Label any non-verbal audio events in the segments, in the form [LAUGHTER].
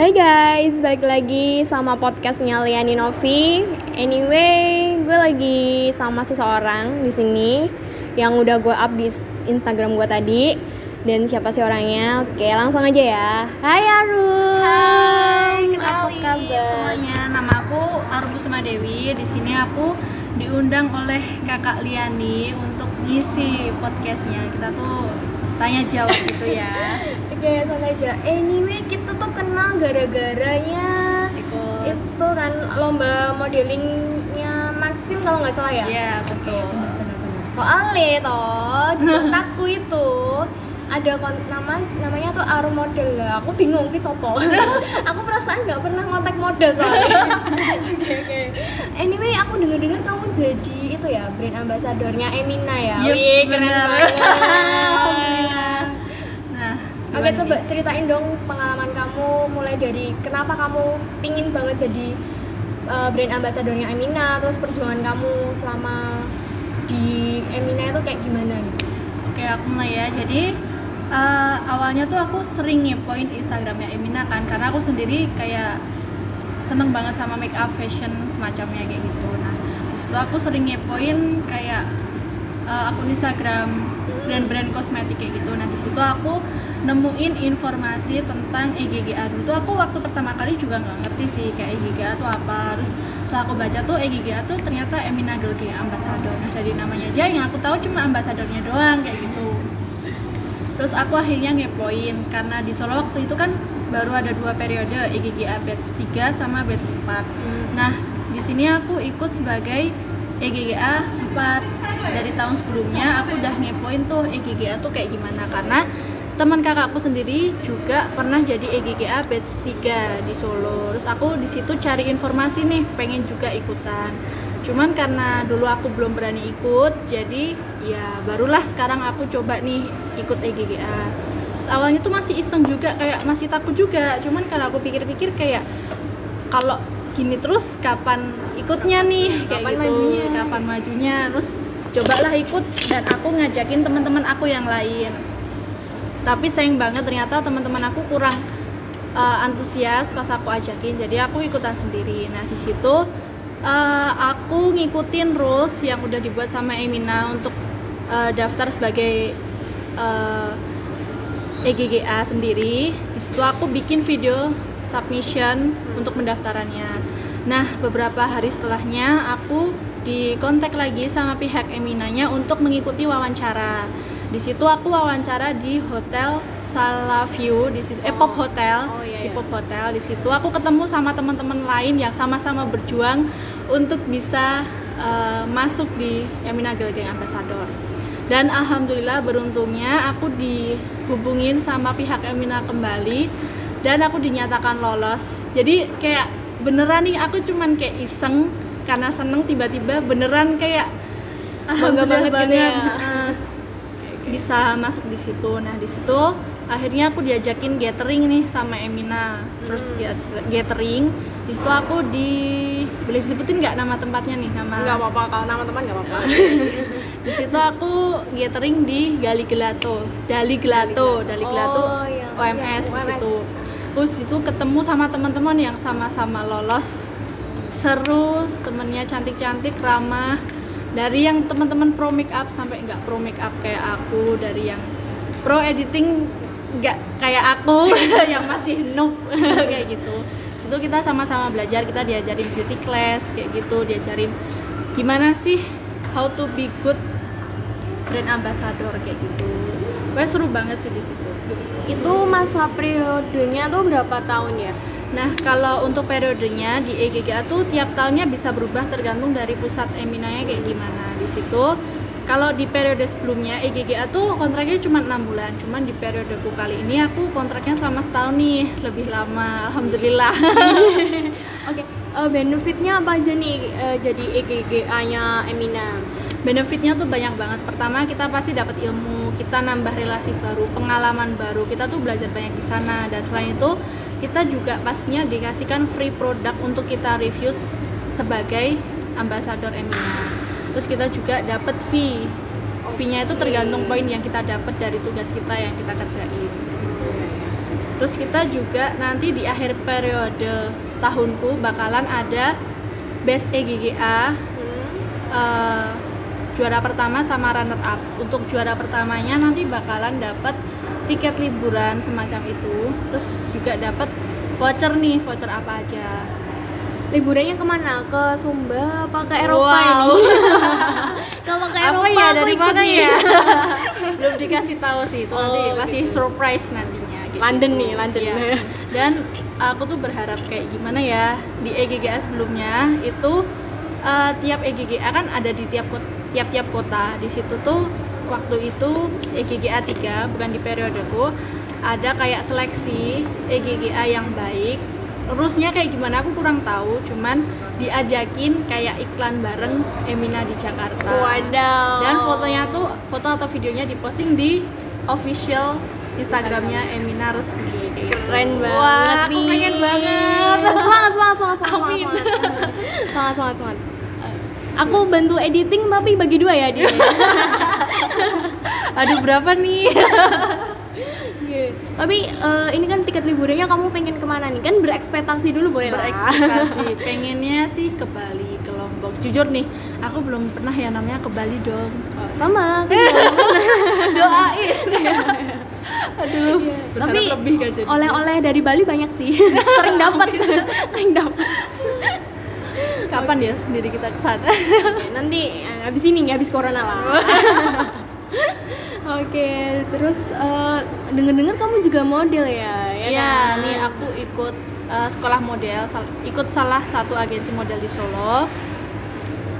Hai guys, balik lagi sama podcastnya Liani Novi. Anyway, gue lagi sama seseorang di sini yang udah gue up di Instagram gue tadi. Dan siapa sih orangnya? Oke, langsung aja ya. Hai Arul. Hai, apa kenalin kabar? semuanya. Nama aku Arum Kusuma Dewi. Di sini aku diundang oleh Kakak Liani untuk ngisi podcastnya. Kita tuh tanya jawab gitu ya. [LAUGHS] Oke, santai aja. Anyway, kita tuh gara-garanya itu kan lomba modelingnya Maxim kalau nggak salah ya. Iya, betul. soalnya toh di [LAUGHS] kontakku itu ada kon- nama namanya tuh Arum Model lah aku bingung ki sopo [LAUGHS] aku perasaan nggak pernah kontak model soalnya [LAUGHS] oke oke anyway aku dengar dengar kamu jadi itu ya brand ambassadornya Emina ya Yups, Wih, keren bener. banget Alhamdulillah. Nah, Oke coba ceritain dong pengalaman kamu mulai dari kenapa kamu pingin banget jadi uh, brand ambassadornya Emina terus perjuangan kamu selama di Emina itu kayak gimana gitu? Oke, aku mulai ya. Jadi eh, awalnya tuh aku sering ngepoin Instagramnya Emina kan, karena aku sendiri kayak seneng banget sama make up fashion semacamnya kayak gitu. Nah, di situ aku sering ngepoin kayak eh, akun Instagram brand-brand kosmetik kayak gitu. Nah, di situ aku nemuin informasi tentang EGGA dulu. Tuh aku waktu pertama kali juga nggak ngerti sih kayak EGGA tuh apa. Terus setelah aku baca tuh EGGA tuh ternyata Emina Girl Gang Ambassador. Nah dari namanya aja yang aku tahu cuma ambasadornya doang kayak gitu. Terus aku akhirnya ngepoin karena di Solo waktu itu kan baru ada dua periode EGGA batch 3 sama batch 4 nah di sini aku ikut sebagai EGGA 4 dari tahun sebelumnya aku udah ngepoin tuh EGGA tuh kayak gimana. Karena teman kakakku sendiri juga pernah jadi EGGA batch 3 di Solo. Terus aku di situ cari informasi nih pengen juga ikutan. Cuman karena dulu aku belum berani ikut jadi ya barulah sekarang aku coba nih ikut EGGA terus awalnya tuh masih iseng juga kayak masih takut juga. Cuman karena aku pikir-pikir kayak kalau gini terus kapan ikutnya nih? Kayak Kapan gitu majunya? kapan majunya? Terus cobalah ikut dan aku ngajakin teman-teman aku yang lain. Tapi sayang banget ternyata teman-teman aku kurang uh, antusias pas aku ajakin jadi aku ikutan sendiri. Nah di situ uh, aku ngikutin rules yang udah dibuat sama Emina untuk uh, daftar sebagai uh, EGGA sendiri. Di situ aku bikin video submission untuk pendaftarannya nah beberapa hari setelahnya aku dikontak lagi sama pihak Eminanya untuk mengikuti wawancara. Di situ aku wawancara di hotel Salaview di situ eh Pop Hotel Oh, iya, di iya. Pop Hotel. Di situ aku ketemu sama teman-teman lain yang sama-sama berjuang untuk bisa eh, masuk di Emina Girl Gang Ambassador. Dan alhamdulillah beruntungnya aku dihubungin sama pihak Emina kembali dan aku dinyatakan lolos. Jadi kayak beneran nih aku cuman kayak iseng karena seneng tiba-tiba beneran kayak Bangga banget gitu ya. Heeh. bisa masuk di situ nah di situ akhirnya aku diajakin gathering nih sama Emina first Hmm. gat- gathering di situ aku di boleh disebutin nggak nama tempatnya nih nama nggak apa-apa kalau nama teman nggak apa-apa [LAUGHS] di situ aku gathering di Gali Gelato, Dali Gelato, Dali Gelato Oh, iya. OMS Iya, di OMS. situ. Terus di situ ketemu sama teman-teman yang sama-sama lolos. Seru, temennya cantik-cantik, ramah. Dari yang teman-teman pro make up sampai nggak pro make up kayak aku, dari yang pro editing nggak kayak aku [LAUGHS] yang masih noob [LAUGHS] kayak gitu. Situ kita sama-sama belajar, kita diajarin beauty class kayak gitu, diajarin gimana sih how to be good brand ambassador kayak gitu. Pokoknya seru banget sih di situ. itu masa periodenya tuh berapa tahun ya Nah, kalau untuk periodenya di EGGA tuh tiap tahunnya bisa berubah tergantung dari pusat eminanya kayak gimana. Di situ kalau di periode sebelumnya EGGA tuh kontraknya cuma enam bulan, cuman di periodeku kali ini aku kontraknya selama setahun nih, lebih lama. Alhamdulillah. [LAUGHS] Oke, eh, benefitnya apa aja nih eh, jadi EGGA-nya Emina? benefitnya tuh banyak banget pertama kita pasti dapat ilmu kita nambah relasi baru pengalaman baru kita tuh belajar banyak di sana. Dan selain itu kita juga pastinya dikasihkan free produk untuk kita review sebagai ambasador Emina. Terus kita juga dapat fee. Fee-nya itu tergantung poin yang kita dapat dari tugas kita yang kita kerjain. Terus kita juga nanti di akhir periode tahunku bakalan ada best EGGA Hmm. eh, juara pertama sama runner up untuk juara pertamanya nanti bakalan dapat tiket liburan semacam itu terus juga dapat voucher nih voucher apa aja Liburannya ke mana? Ke Sumba apa ke Eropa Wow. ini? [LAUGHS] Kalau ke apa Eropa ya aku dari mana ya [LAUGHS] belum dikasih tahu sih itu nanti Oh, masih gitu. surprise nantinya gitu. London nih, London. Iya. dan aku tuh berharap kayak gimana ya di EGGA sebelumnya itu eh, tiap EGGA kan ada di tiap kot- tiap-tiap kota di situ tuh waktu itu EGGA 3 bukan di periodeku ada kayak seleksi EGGA yang baik terusnya kayak gimana aku kurang tahu cuman diajakin kayak iklan bareng Emina di Jakarta Wadaw. dan fotonya tuh foto atau videonya diposting di official Instagramnya Emina resmi keren banget Wah, aku nih. pengen banget. Semangat, semangat, semangat, semangat, Amin. semangat, semangat, semangat, semangat. [LAUGHS] Aku bantu editing tapi bagi dua ya dia. Aduh berapa nih? tapi eh, ini kan tiket liburannya kamu pengen ke mana nih? Kan berekspektasi dulu boleh lah. Berekspektasi, pengennya sih ke Bali, ke Lombok. Jujur nih, aku belum pernah ya namanya ke Bali dong. Oh, sama. Doain. Aduh, berharap tapi lebih kan oleh-oleh dari Bali banyak sih. [LAUGHS] Sering dapat, sering dapat. Kapan ya sendiri kita ke sana? Nanti eh, habis ini habis corona lah. [LAUGHS] Oke, terus eh, denger-dengar kamu juga model ya? ya Iya, kan? nih aku ikut uh, sekolah model, sal- ikut salah satu agensi model di Solo.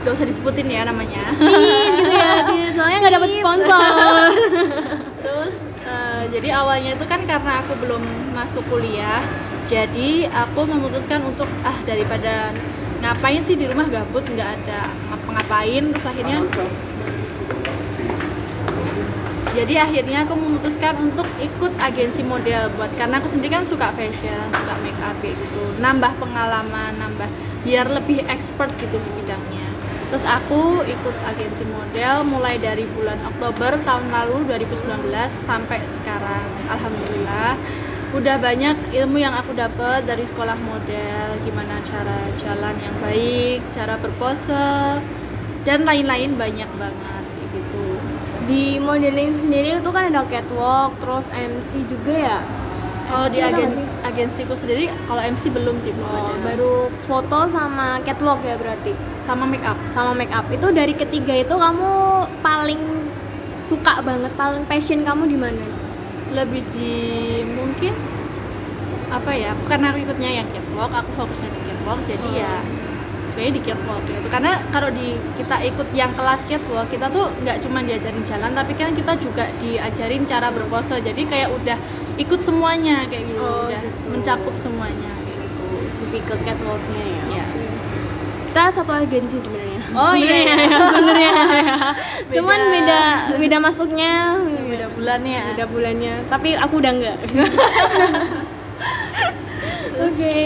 Gak usah disebutin ya namanya. Ih, gitu ya, soalnya nggak dapat sponsor. [LAUGHS] Terus uh, jadi awalnya itu kan karena aku belum masuk kuliah, jadi aku memutuskan untuk ah daripada ngapain sih di rumah gabut nggak ada ngapa-ngapain. Terus akhirnya jadi akhirnya aku memutuskan untuk ikut agensi model buat karena aku sendiri kan suka fashion suka make up gitu. Nambah pengalaman nambah biar lebih expert gitu di bidangnya. Terus aku ikut agensi model mulai dari bulan Oktober tahun lalu 2019 sampai sekarang. Alhamdulillah udah banyak ilmu yang aku dapat dari sekolah model gimana cara jalan yang baik cara berpose dan lain-lain banyak banget gitu Di modeling sendiri itu kan ada catwalk, terus MC juga ya. Kalau di agen agensiku sendiri, kalau MC belum sih belum Oh, ada. baru foto sama catwalk ya berarti. sama make up. Sama make up. Itu dari ketiga itu kamu paling suka banget, paling passion kamu di mana? Lebih di mungkin apa ya? Karena aku ikutnya yang catwalk, aku fokusnya di catwalk, jadi Oh. ya sebenarnya di catwalk gitu. Karena kalau di kita ikut yang kelas catwalk, kita tuh nggak cuma diajarin jalan, tapi kan kita juga diajarin cara berpose. Jadi kayak udah ikut semuanya kayak gitu, Oh, udah gitu. mencakup semuanya kayak gitu. Lebih ke catwalknya ya. Iya. Oke. Kita satu agensi sebenarnya. Oh, iya, iya. ya, sebenarnya. [LAUGHS] ya. [LAUGHS] Cuman Beda. beda masuknya, Beda bulannya. beda bulannya. Tapi aku udah enggak. [LAUGHS] Oke.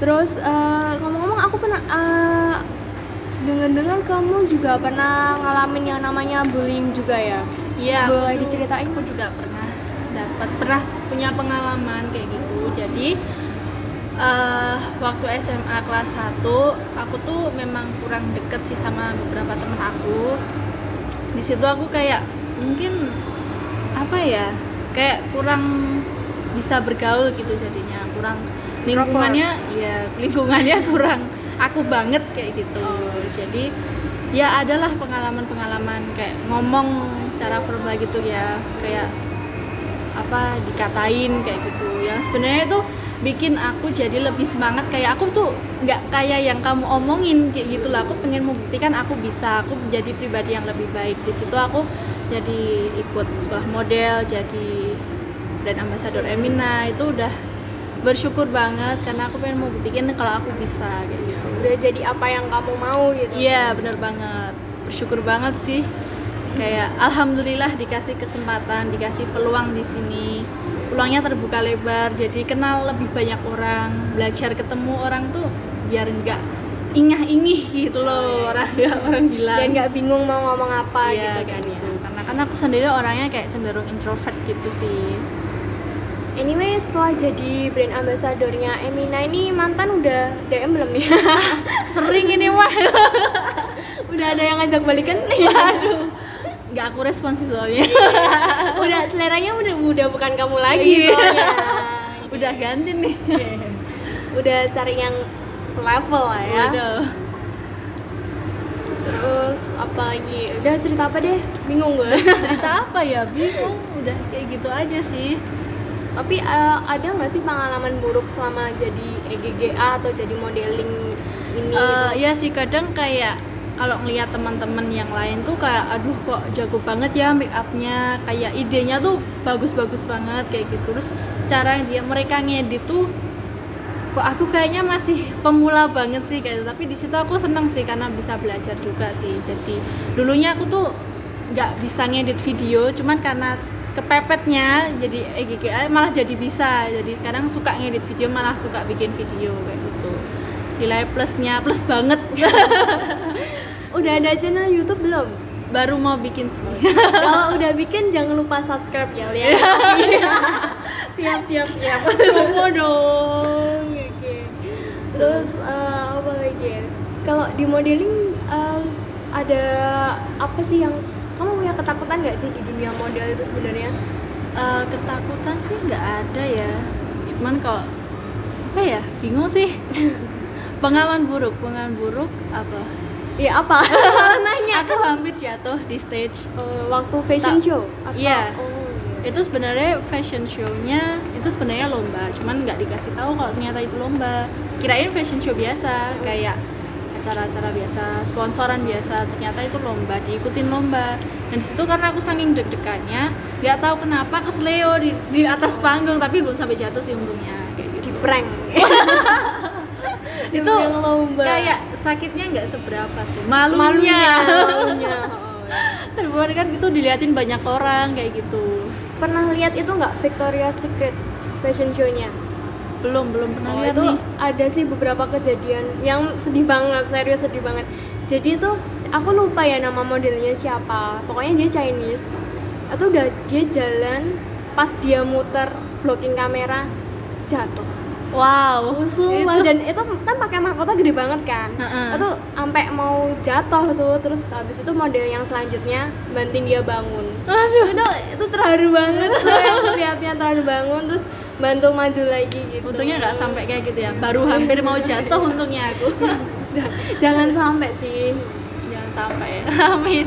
Terus eh, ngomong-ngomong aku pernah eh, dengar-dengar kamu juga pernah ngalamin yang namanya bullying juga ya? Iya, Boleh diceritain? Aku juga pernah dapat pernah punya pengalaman kayak gitu. Jadi eh waktu SMA kelas 1 aku tuh memang kurang deket sih sama beberapa temen aku. Di situ aku kayak mungkin apa ya? Kayak kurang bisa bergaul gitu jadinya. Kurang lingkungannya ya lingkungannya [LAUGHS] kurang aku banget kayak gitu. Jadi ya adalah pengalaman-pengalaman kayak ngomong secara verbal gitu ya kayak apa dikatain kayak gitu. Yang sebenarnya itu bikin aku jadi lebih semangat. Kayak aku tuh nggak kayak yang kamu omongin kayak gitu lah aku pengen membuktikan aku bisa. Aku menjadi pribadi yang lebih baik. Di situ aku jadi ikut sekolah model jadi brand ambassador Emina. Itu udah bersyukur banget karena aku pengen membuktikan kalau aku bisa kayak gitu. Udah jadi apa yang kamu mau gitu. Iya bener banget. Bersyukur banget sih kayak alhamdulillah dikasih kesempatan dikasih peluang di sini peluangnya terbuka lebar jadi kenal lebih banyak orang belajar ketemu orang tuh biar nggak ingah ingih gitu loh orang [LAUGHS] nggak orang bilang Dan nggak bingung mau ngomong apa Iya, gitu kan ya. gitu. karena kan aku sendiri orangnya kayak cenderung introvert gitu sih Anyway, setelah jadi brand ambassadornya Emina ini mantan udah DM belum nih? [LAUGHS] Sering ini mah. [LAUGHS] udah ada yang ngajak balikan nih? Aduh. Nggak aku respon sih soalnya. [LAUGHS] udah seleranya udah udah bukan kamu lagi Iya. soalnya. [LAUGHS] Udah ganti nih. udah cari yang selevel lah ya. Terus apa lagi? Udah cerita apa deh? Bingung gue. Cerita apa ya? Bingung. Udah kayak gitu aja sih. Tapi eh, ada nggak sih pengalaman buruk selama jadi EGGA atau jadi modeling ini? Gitu? ya sih kadang kayak kalau ngelihat teman-teman yang lain tuh kayak aduh kok jago banget ya make upnya. Kayak idenya tuh bagus-bagus banget kayak gitu. Terus cara dia mereka ngedit tuh kok aku kayaknya masih pemula banget sih kayak gitu. tapi di situ aku seneng sih karena bisa belajar juga sih. Jadi dulunya aku tuh nggak bisa ngedit video cuman karena kepepetnya jadi EGGA malah jadi bisa. Jadi sekarang suka ngedit video malah suka bikin video kayak gitu. Nilai plusnya plus banget [LAUGHS] Udah ada channel YouTube belum? baru mau bikin sih [LAUGHS] Kalau udah bikin jangan lupa subscribe ya lihat. [LAUGHS] siap siap siap Promo dong. Oke. Terus eh, apa lagi? Kalau di modeling eh, ada apa sih yang kamu punya ketakutan nggak sih di dunia model itu sebenarnya? Eh, ketakutan sih nggak ada ya cuman kalau apa ya bingung sih [LAUGHS] pengalaman buruk pengalaman buruk apa Iya apa? [LAUGHS] [LAUGHS] Nanya. aku hampir jatuh di stage Eh, waktu fashion Tak- show? Iya. Oh, iya. itu sebenarnya fashion show-nya itu sebenarnya lomba cuman nggak dikasih tahu kalau ternyata itu lomba kirain fashion show biasa kayak acara-acara biasa sponsoran biasa ternyata itu lomba diikutin lomba dan di situ karena aku saking deg-degannya nggak tahu kenapa kesleo di, di atas panggung tapi belum sampai jatuh sih untungnya kayak Di gitu prank. [LAUGHS] itu lomba. kayak sakitnya nggak seberapa sih malunya. malunya, malunya. [LAUGHS] Oh, iya. Aduh, kan itu diliatin banyak orang kayak gitu Pernah lihat itu nggak Victoria's Secret fashion show-nya? belum belum pernah Oh, lihat itu nih ada sih beberapa kejadian yang sedih banget, serius sedih banget. Jadi itu aku lupa ya nama modelnya siapa. Pokoknya dia Chinese. Itu udah dia jalan pas dia muter blocking kamera jatuh. Wow Sumpah itu dan itu kan pakai mahkota gede banget kan. Heeh. Itu sampai mau jatuh tuh terus habis itu model yang selanjutnya banting dia bangun. aduh Itu itu terharu banget tuh yang lihatnya terharu bangun terus bantu maju lagi gitu. untungnya nggak sampai kayak gitu ya baru hampir mau jatuh untungnya aku [LAUGHS] Jangan sampai sih. jangan sampai [LAUGHS] amin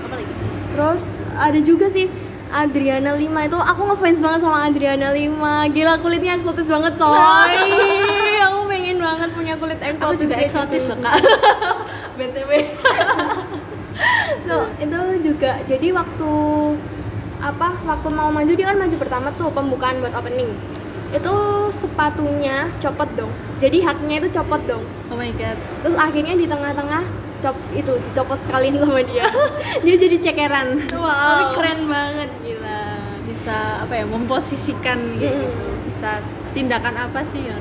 apa lagi Terus ada juga sih Adriana Lima itu aku ngefans banget sama Adriana Lima. Gila kulitnya eksotis banget coy. [LAUGHS] aku pengen banget punya kulit eksotis. aku juga eksotis gitu. loh kak [LAUGHS] btw Tuh, [LAUGHS] itu juga. Jadi waktu apa? Waktu mau maju dia kan maju pertama tuh pembukaan buat opening. Itu sepatunya copot dong. Jadi haknya itu copot dong. oh my god Terus akhirnya di tengah-tengah cop itu dicopot sekalian sama dia. [LAUGHS] dia jadi cekeran. Wow. Tapi keren banget gila. bisa apa ya memposisikan Mm. gitu bisa tindakan apa sih ya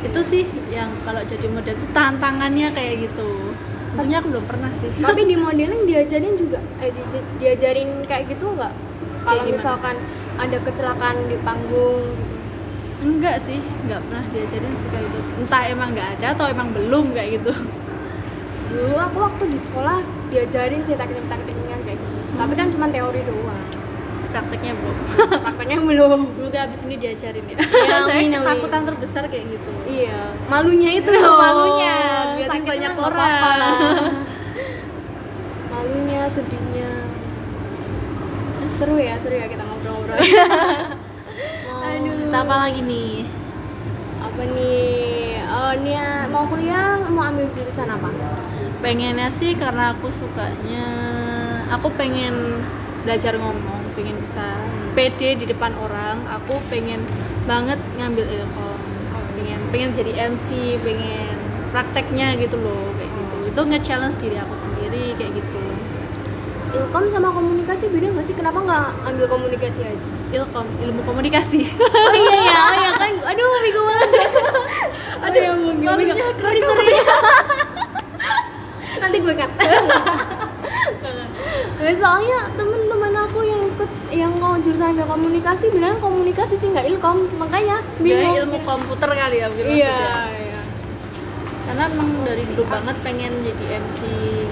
itu sih yang kalau jadi model itu tantangannya kayak gitu untungnya aku belum pernah sih Tapi di [LAUGHS] modeling diajarin juga eh di- diajarin kayak gitu nggak? Kalau misalkan ada kecelakaan di panggung gitu. enggak sih nggak pernah diajarin sih kayak gitu entah emang nggak ada atau emang belum kayak gitu Dulu aku waktu di sekolah diajarin sih teknik-tekniknya kayak gitu. Tapi kan cuma teori doang. prakteknya belum [LAUGHS] Prakteknya belum. semoga abis ini diajarin ya, Ya, [LAUGHS] saya ketakutan terbesar kayak gitu Iya, malunya itu. Malunya, diliatin Sakitnya banyak nggak orang. [LAUGHS] malunya, sedihnya. Seru ya, seru ya kita ngobrol-ngobrol. mau Aduh. cerita apa lagi nih apa nih? Oh, ini ya, mau kuliah mau ambil jurusan apa? Pengennya sih karena aku sukanya aku pengen belajar ngomong pengen bisa pede di depan orang aku pengen banget ngambil ilkom pengen pengen jadi MC pengen prakteknya gitu loh kayak gitu itu nge-challenge diri aku sendiri kayak gitu Ilkom sama komunikasi beda nggak sih? Kenapa nggak ambil komunikasi aja? ilkom ilmu komunikasi Oh iya ya, oh iya kan. [LAUGHS] Aduh, bingung banget. Aduh, yang bingung. malunya bingung. Sorry, sorry. Nanti gue cut. [LAUGHS] Eh, Soalnya temen-temen aku yang ikut yang mau jurusan ambil komunikasi bilang komunikasi sih nggak ilkom. Makanya bingung. ilmu komputer kali ya mungkin iya maksudnya. iya. Karena emang dari dulu banget pengen jadi MC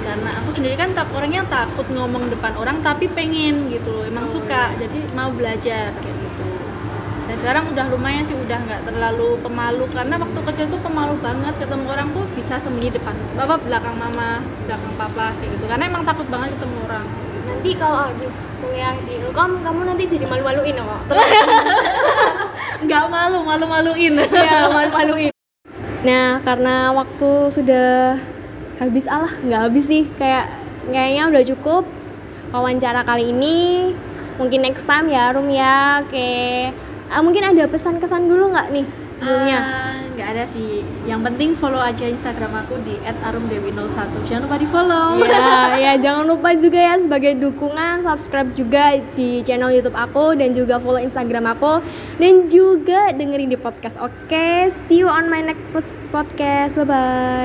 karena aku sendiri kan tak orangnya takut ngomong depan orang tapi pengen gitu loh. Emang suka jadi mau belajar kayak gitu sekarang udah lumayan sih udah nggak terlalu pemalu karena waktu kecil tuh pemalu banget ketemu orang tuh bisa sembunyi depan bapak belakang mama belakang papa kayak gitu. Karena emang takut banget ketemu orang. Nanti kalau habis kuliah di ilkom kamu nanti jadi malu-maluin kok [LAUGHS] nggak malu malu maluin ya malu-maluin. Nah karena waktu sudah habis Allah nggak habis sih. Kayak kayaknya udah cukup. Wawancara kali ini mungkin next time ya Rum ya oke Ah, mungkin ada pesan-kesan dulu nggak nih sebelumnya Ah, nggak ada sih yang penting follow aja instagram aku di @arumdewi01 jangan lupa di follow ya, [LAUGHS] ya jangan lupa juga ya sebagai dukungan subscribe juga di channel YouTube aku dan juga follow Instagram aku dan juga dengerin di podcast. Oke, see you on my next podcast. Bye bye.